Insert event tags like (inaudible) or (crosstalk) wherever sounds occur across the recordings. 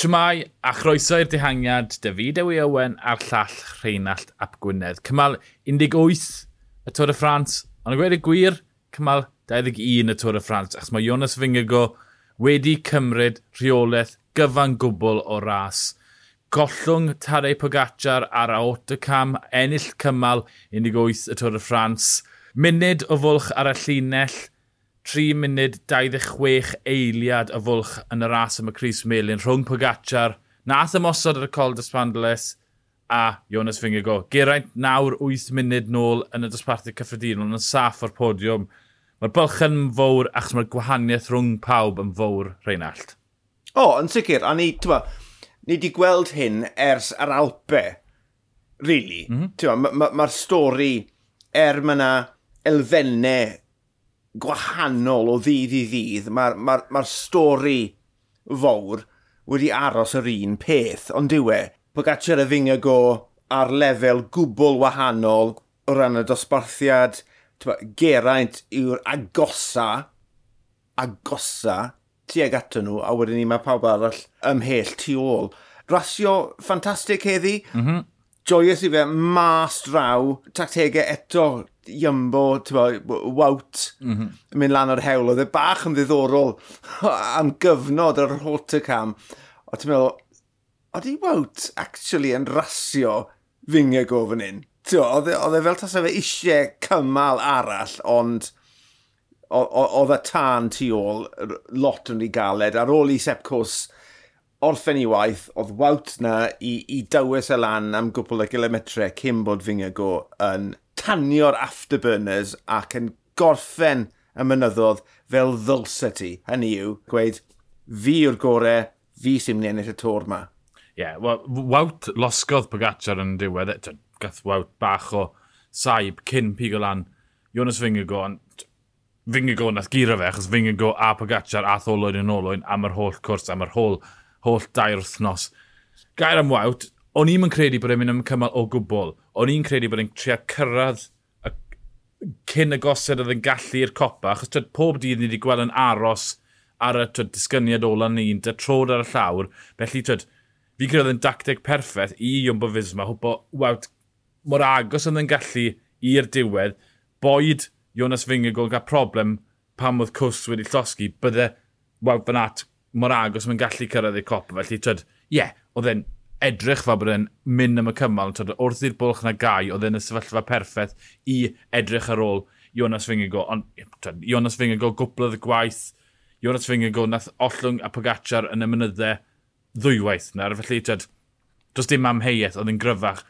Siwmai a chroeso i'r dihangiad, David Ewi Owen a'r llall Rheinald Ap Gwynedd. Cymal 18 y Tôr y Ffrans, ond y gweud y gwir, cymal 21 y Tôr y Ffrans, achos mae Jonas Fingago wedi cymryd rheolaeth gyfan gwbl o ras. Gollwng Tarei Pogacar ar Autocam, ennill cymal 18 y Tôr y Ffrans. Munud o fwlch ar y llinell, 3 munud 26 eiliad y fwlch yn y ras am y Cris Melin rhwng Pogacar, nath ymosod ar y col dysbandles a Jonas Fingigo. Geraint nawr 8 munud nôl yn y dosbarthu cyffredinol yn saff o'r podiwm. Mae'r bylch yn fawr achos mae'r gwahaniaeth rhwng pawb yn fawr Reinald. O, oh, yn sicr. A ni, tyma, ni wedi gweld hyn ers yr Alpe, really. Mm -hmm. Mae'r ma, ma stori er mae yna elfennau gwahanol o ddydd i ddydd. Mae'r ma ma, stori fawr wedi aros yr un peth, ond diwe, Pogacar a Fingago ar lefel gwbl wahanol o ran y dosbarthiad, Geraint yw'r agosa, agosa, tuag ato nhw, a wedyn ni mae pawb arall ymhell tu ôl. Rasio ffantastig heddi, mm -hmm. joyous i fe, mas draw, tactegau eto Iambo, Wout, mm -hmm. mynd lan o'r hewl. Oedd e bach yn ddiddorol (laughs) am gyfnod ar yr Hotacam. O ti'n meddwl, oedd i Wout actually yn rasio fingeg go fan hyn? E, oedd e fel tas fe eisiau cymal arall, ond oedd y tân tu ôl lot yn ei galed. Ar ôl i Sepcws orffen i waith, oedd Wout na i, i dywys y lan am gwbl o gilometre cyn bod fingeg go yn tanio'r afterburners ac yn gorffen y mynyddodd fel ddylse ti. Hynny yw, gweud, fi yw'r gorau, fi sy'n mynd i ennill y tor ma. Ie, yeah, well, wawt losgodd Pogacar yn diwedd, e. gath Wout bach o saib cyn pigo lan Jonas Fingergo, ond Fingergo nath giro fe, achos Fingergo a Pogacar a tholwyd yn olwyn am yr holl cwrs, am yr holl, holl dair wrthnos. Gair am Wout, o'n i'n credu bod e'n mynd am cymal o gwbl. O'n i'n credu bod e'n trio cyrraedd y, cyn y gosod oedd yn gallu i'r copa, achos twyd, pob dydd ni wedi gweld yn aros ar y twyd, disgyniad ola ni, yn trod ar y llawr. Felly, twyd, fi credu oedd yn dacteg perffaith i Iwmbo Fisma, hwbo, wawt, mor agos oedd yn gallu i'r diwedd, boed Jonas Fingergol gael problem pam oedd cws wedi llosgu, bydde, wawt, fan at, mor agos mae'n gallu cyrraedd i'r copa. Felly, twyd, ie, yeah, oedd e'n edrych fel bod e'n mynd am y cymal, wrth i'r bwlch na gau, oedd e'n y sefyllfa perffaith i edrych ar ôl Jonas Fingigo, ond Jonas Fingigo gwblodd y gwaith, Jonas Fingigo nath ollwng a Pogacar yn y mynyddau ddwywaith na, felly tyd, does dim amheuaeth, oedd e'n gryfach.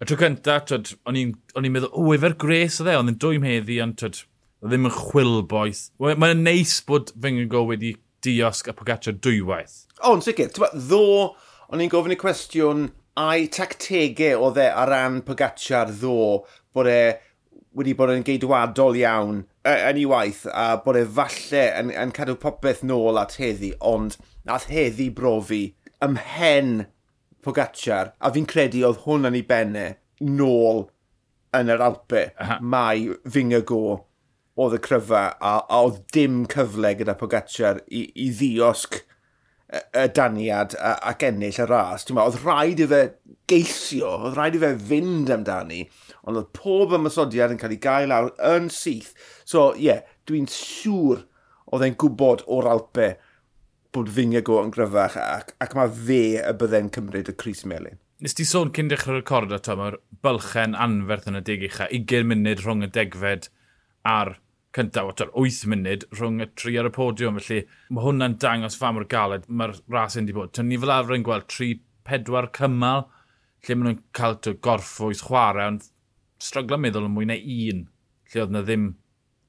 Y tro cynta, tyd, o'n i'n meddwl, o, efer gres oedd e, oedd e'n dwy'n heddi, ond tyd, oedd ddim yn chwil boeth. Mae'n neis bod Fingigo wedi diosg a Pogacar dwywaith. O, yn sicr, ddo O'n i'n gofyn i cwestiwn a'i tactegau o dde ar ran Pogacar ddo bod e wedi bod yn geidwadol iawn e, yn ei waith a bod e falle yn, yn cadw popeth nôl at heddi, ond nath heddi brofi ymhen Pogacar, a fi'n credu oedd hwn yn ei benne nôl yn yr Alpe. Aha. Mae Fingago oedd y cryfa a, a oedd dim cyfle gyda Pogacar i, i ddiosg y daniad ac ennill y ras. Dwi'n oedd rhaid i fe geisio, oedd rhaid i fe fynd amdani, ond oedd pob ymysodiad yn cael ei gael lawr yn syth. So, ie, yeah, dwi'n siŵr oedd e'n gwybod o'r Alpe bod go yn gryfach ac, ac mae fe y bydde'n cymryd y Cris Melin. Nes ti sôn cyn dechrau'r recordo, ato, mae'r bylchen anferth yn y deg uchaf, 20 munud rhwng y degfed a'r cyntaf, o'r 8 munud rhwng y tri ar y podiwm. Felly mae hwnna'n dangos fam o'r galed mae'r ras yn di bod. Tyn ni fel arfer yn gweld 3-4 cymal lle maen nhw'n cael to gorffwys chwarae, ond stryglo meddwl yn mwy na un lle oedd na ddim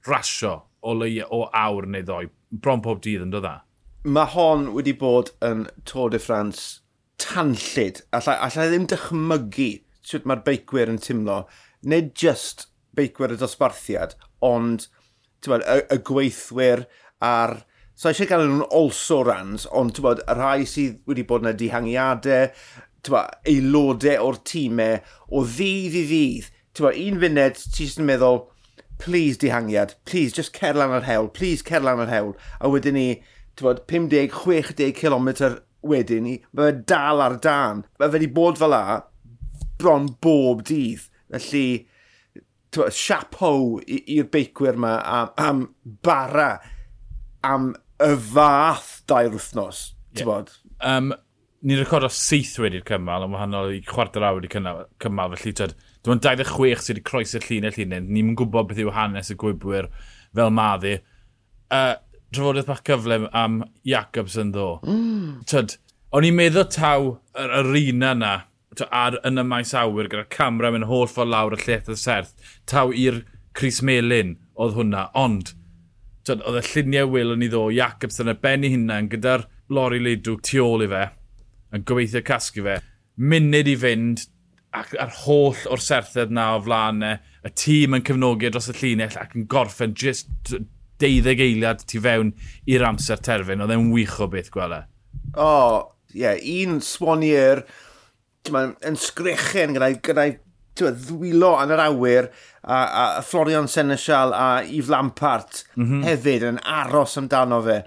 rasio o leia o awr neu ddoi. Bron pob dydd yn dod dda. Mae hon wedi bod yn Tôr de France tanllid. Alla, alla ddim dychmygu sut mae'r beicwyr yn teimlo. Nid just beicwyr y dosbarthiad, ond bod, y, y gweithwyr a'r... So eisiau gael nhw'n also rans, ond bod, y rhai sydd wedi bod yna dihangiadau, bod, aelodau o'r tîmau, o ddydd i ddydd. Bod, un funed, ti jyst yn meddwl, please dihangiad, please just cer lan yr hewl, please cer lan yr hewl. A wedyn ni, bod, 50-60 km wedyn ni, mae fe dal ar dan. Mae fe wedi bod fel la bron bob dydd. Felly, siapow i'r beicwyr yma am, am bara am y fath dair wythnos. Yeah. Bod? Um, ni'n recordo seith wedi'r cymal, yn wahanol i chwarter awr wedi cymal, felly tyd, dwi'n 26 sydd wedi croesi'r llunau llunau, ni'n gwybod beth yw hanes y gwybwyr fel maddi. Uh, drafodaeth bach cyflym am Jacobs yn ddo. Mm. Tyd, o'n i'n meddwl taw yr arena yna, ar, yn y maes awyr gyda'r camera mewn holl ffordd lawr y lleth y serth, taw i'r Chris Melin oedd hwnna, ond oedd y lluniau wyl yn ni ddo, Jacobs yn y benni hunan gyda'r lori leidw tu ôl i fe, yn gobeithio casgu fe, munud i fynd, ac ar holl o'r serthedd na o flanau, e, y tîm yn cefnogi e dros y llinell ac yn gorffen just deuddeg eiliad tu fewn i'r amser terfyn. Oedd e'n wych o beth gwela. E. O, oh, ie, yeah, un swanier mae'n yn sgrichen gyda'i gyda ddwylo yn yr awyr a, a, Florian Senesial a Yves Lampart mm -hmm. hefyd yn aros amdano fe.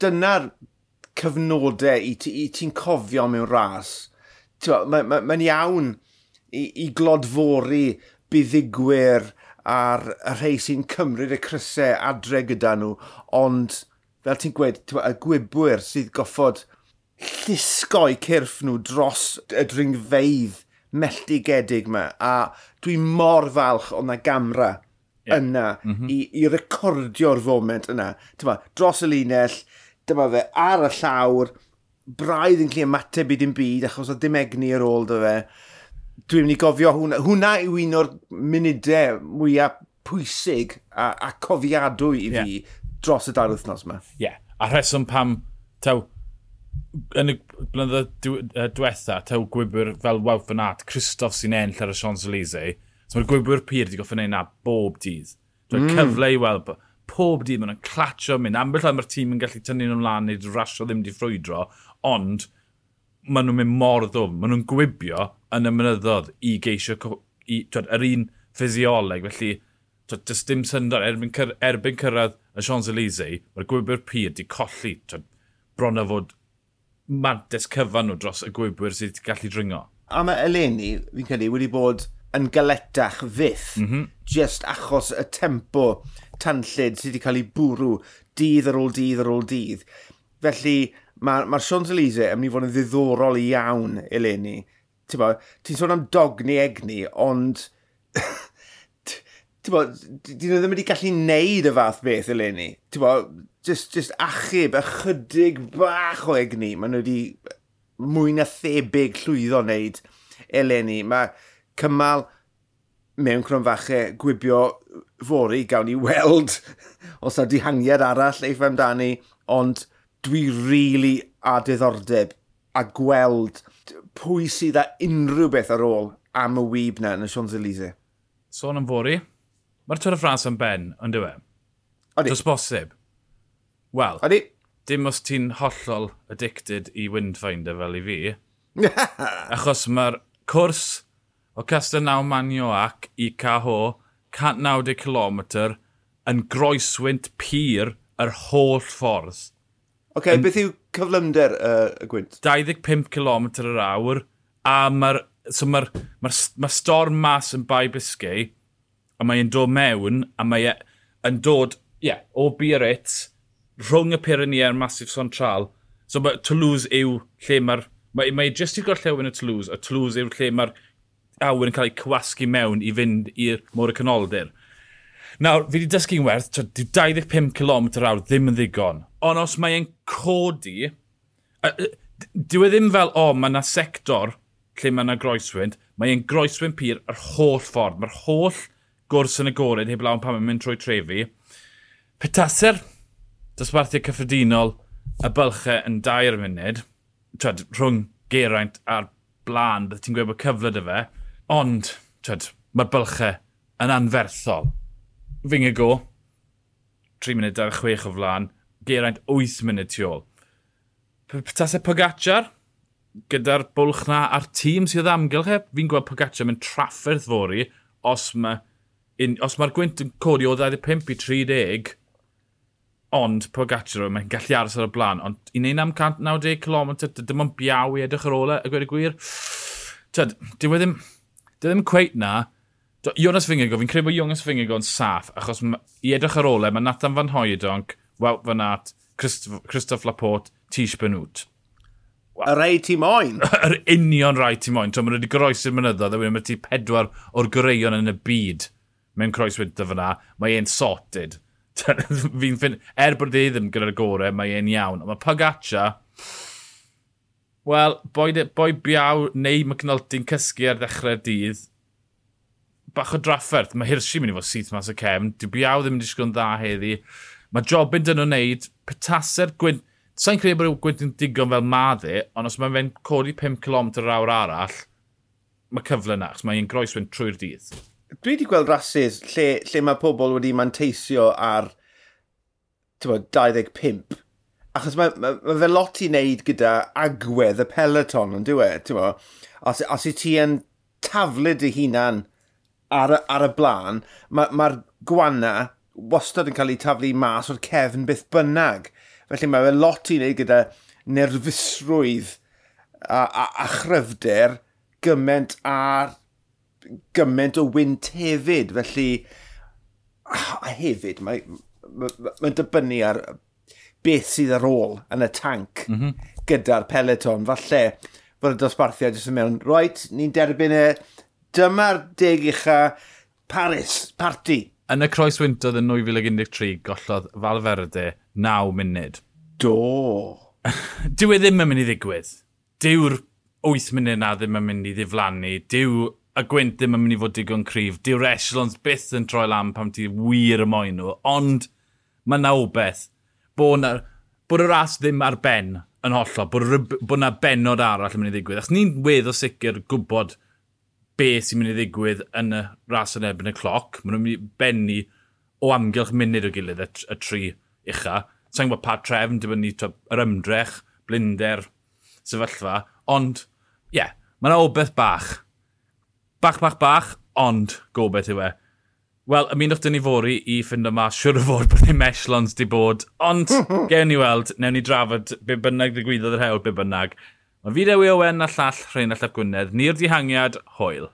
Dyna'r cyfnodau i, ti'n ti, cofio mewn ras. Mae'n ma, ma, ma iawn i, i glodfori buddigwyr a'r y rhai sy'n cymryd y crysau adre gyda nhw, ond fel ti'n gweud, y gwybwyr sydd goffod llusgo'u cyrff nhw dros y dringfeidd melltigedig yma. A dwi mor falch o'n na gamra yeah. yna mm -hmm. i, i recordio'r foment yna. Dyma, dros y linell, dyma fe ar y llawr, braidd yn cli ymateb i dim byd achos o dim egni ar ôl dy fe. Dwi'n mynd i gofio hwnna. Hwnna yw un o'r munudau mwyaf pwysig a, a cofiadwy i fi yeah. dros y dair wythnos yma. Ie, yeah. a rheswm pam, taw, yn y blynyddoedd diwetha, tew gwybwyr fel Wout van Aert, Christoph sy'n enll ar y Champs-Élysées, so mae'r gwybwyr pyr wedi goffa wneud na bob dydd. Dwi'n mm. cyfle i weld pob dydd maen nhw'n clatio mynd. Ambell am mae'r tîm yn gallu tynnu nhw'n lan neu rasio ddim wedi ffrwydro, ond maen nhw'n mynd mor ddwm. Maen nhw'n gwybio yn y mynyddodd i geisio i, twed, yr un ffisioleg. Felly, twed, dys dim syndod erbyn, cyr, erbyn cyrraedd y Champs-Élysées, mae'r gwybwyr pyr wedi colli twed, bron a fod mantes cyfan nhw dros y gwybwyr sydd wedi gallu dringo. A mae eleni, fi'n credu, wedi bod yn galetach fyth, mm -hmm. just achos y tempo tanllid sydd wedi cael ei bwrw dydd ar ôl dydd ar ôl dydd. Felly, mae'r ma, ma Champs-Élysées yn mynd i fod yn ddiddorol iawn eleni. Ti'n ti sôn am dogni egni, ond bod, dyn nhw ddim wedi gallu neud y fath beth eleni. Ti'n bod, just, just achub, ychydig bach o egni, maen nhw wedi mwy na thebyg llwyddo wneud eleni. Mae cymal mewn cronfachau gwibio fori gawn ni weld (laughs) os ydy dihangiad arall eif amdani, ond dwi rili really a diddordeb a gweld pwy sydd â unrhyw beth ar ôl am y wyb na yn y Sions Elise. Sôn am fori, Mae'r Twyr y Ffrans yn ben, ond yw e? Odi. Dos bosib. Wel, Odi. dim os ti'n hollol addicted i Windfinder fel i fi, (laughs) achos mae'r cwrs o Castellnau Manioac i Caho 190 km yn groeswynt pyr yr holl ffordd. Oce, okay, beth yw cyflymder uh, y gwynt? 25 km yr awr, a mae'r so ma ma ma storm mas yn Bai Biscay, a mae'n dod mewn, a mae e yn dod, ie, yeah, o Biarritz, rhwng y Pyrenea'r Massif Central. So mae Toulouse yw lle mae'r... Mae, mae jyst i'r gorllewin y Toulouse, a Toulouse yw lle mae'r awyr yn cael ei cywasgu mewn i fynd i'r môr y canoldir. Nawr, fi wedi dysgu'n werth, 25 km awr ddim yn ddigon. Ond os mae'n codi, dyw e ddim fel, o, oh, mae yna sector lle mae yna groeswynt, mae'n groeswynt pyr yr holl ffordd. Mae'r holl gwrs yn y gored heb lawn pan mae'n mynd trwy trefi. Petaser, dosbarthiau cyffredinol, y bylchau yn dair munud, twed, rhwng geraint a'r blaen, bydde ti'n gweud bod cyfle dy fe, ond mae'r bylchau yn anferthol. Fy'n go, 3 munud 26 o flaen, geraint 8 munud tu ôl. Petaser Pogacar, gyda'r bwlch na a'r tîm sydd ymgylch e, fi'n gweld Pogacar mynd trafferth fori os mae un, os mae'r gwynt yn codi o 25 i 30, ond Pogacar mae'n gallu aros ar y blaen, ond i neud am 190 km, dim ond biaw i edrych ar ôl e, a gweud y gwir. Tyd, dyw e ddim, dyw e ddim cweith na. Jonas Fingergo, fi'n credu bod Jonas Fingergo yn saff, achos i edrych ar ôl e, mae Nathan Van Hoedonc, Wout Van Aert, Christoph, Laporte, Tish Benwt. Y rei ti moyn. (laughs) Yr union rai ti moyn. Mae'n wedi groes i'r mynyddoedd, a wedyn mae ti pedwar o'r greion yn y byd mewn croeswyd fyna, mae e'n sorted. (laughs) Fi'n ffyn, er bod e ddim gyda'r gore, mae e'n iawn. Ond mae Pagacha, wel, boi, boi biaw neu McNulty'n cysgu ar ddechrau'r dydd, bach o drafferth. Mae Hirsi mynd i fod syth mas y cefn. Dwi biaw ddim yn disgwyl yn dda heddi. Mae job yn dyn nhw'n neud. Petaser Gwyn... Sa'n credu bod Gwyn digon fel maddi, ond os mae'n fe'n codi 5 km yr awr arall, mae cyfle na, achos mae'n groeswyn trwy'r dydd dwi wedi gweld rhasys lle, lle mae pobl wedi manteisio ar bod, 25. Achos mae, mae, mae fe lot i wneud gyda agwedd y peloton, yn dwi e, os, os i ti yn taflu dy hunan ar, ar y blaen, mae'r ma, ma gwana wastad yn cael ei taflu mas o'r cefn byth bynnag. Felly mae fe lot i wneud gyda nerfusrwydd a, a, a chryfder gyment a'r gymaint o wynt hefyd, felly ah, a hefyd, mae'n mae, mae dibynnu ar beth sydd ar ôl yn y tanc mm -hmm. gyda'r peleton. Falle fod y dosbarthiad jyst yn mewn, roet, ni'n derbyn e, dyma'r deg ucha Paris, party. Yn y croes wyntodd yn 2013, gollodd Falferde 9 munud. Do. (laughs) Dyw e ddim yn mynd i ddigwydd. Dyw'r 8 munud na ddim yn mynd i ddiflannu. Dyw y gwynt ddim yn mynd i fod digon cryf. Diw'r echelons byth yn troi lam pam ti wir y moyn nhw, ond mae na obeth bod, na, bod y ras ddim ar ben yn hollol, bod, bod na benod arall yn mynd i ddigwydd. Achos ni'n wedd o sicr gwybod beth sy'n mynd i ddigwydd yn y ras yn ebyn y cloc. Mae nhw'n mynd i bennu o amgylch munud o gilydd y, y tri ucha. Sa'n gwybod pa trefn, dim ni yr ymdrech, blinder, sefyllfa. Ond, ie, yeah, mae yna obeth bach bach, bach, bach, ond gobeth yw e. Wel, ymunwch dyn ni fori i ffind yma siwr o fod bod ddim echelons di bod, ond (laughs) gewn ni weld, newn ni drafod be bynnag ddigwyddodd yr hewl be bynnag. Mae fideo i Owen a llall Rhain a Llap Gwynedd, ni'r dihangiad, hwyl.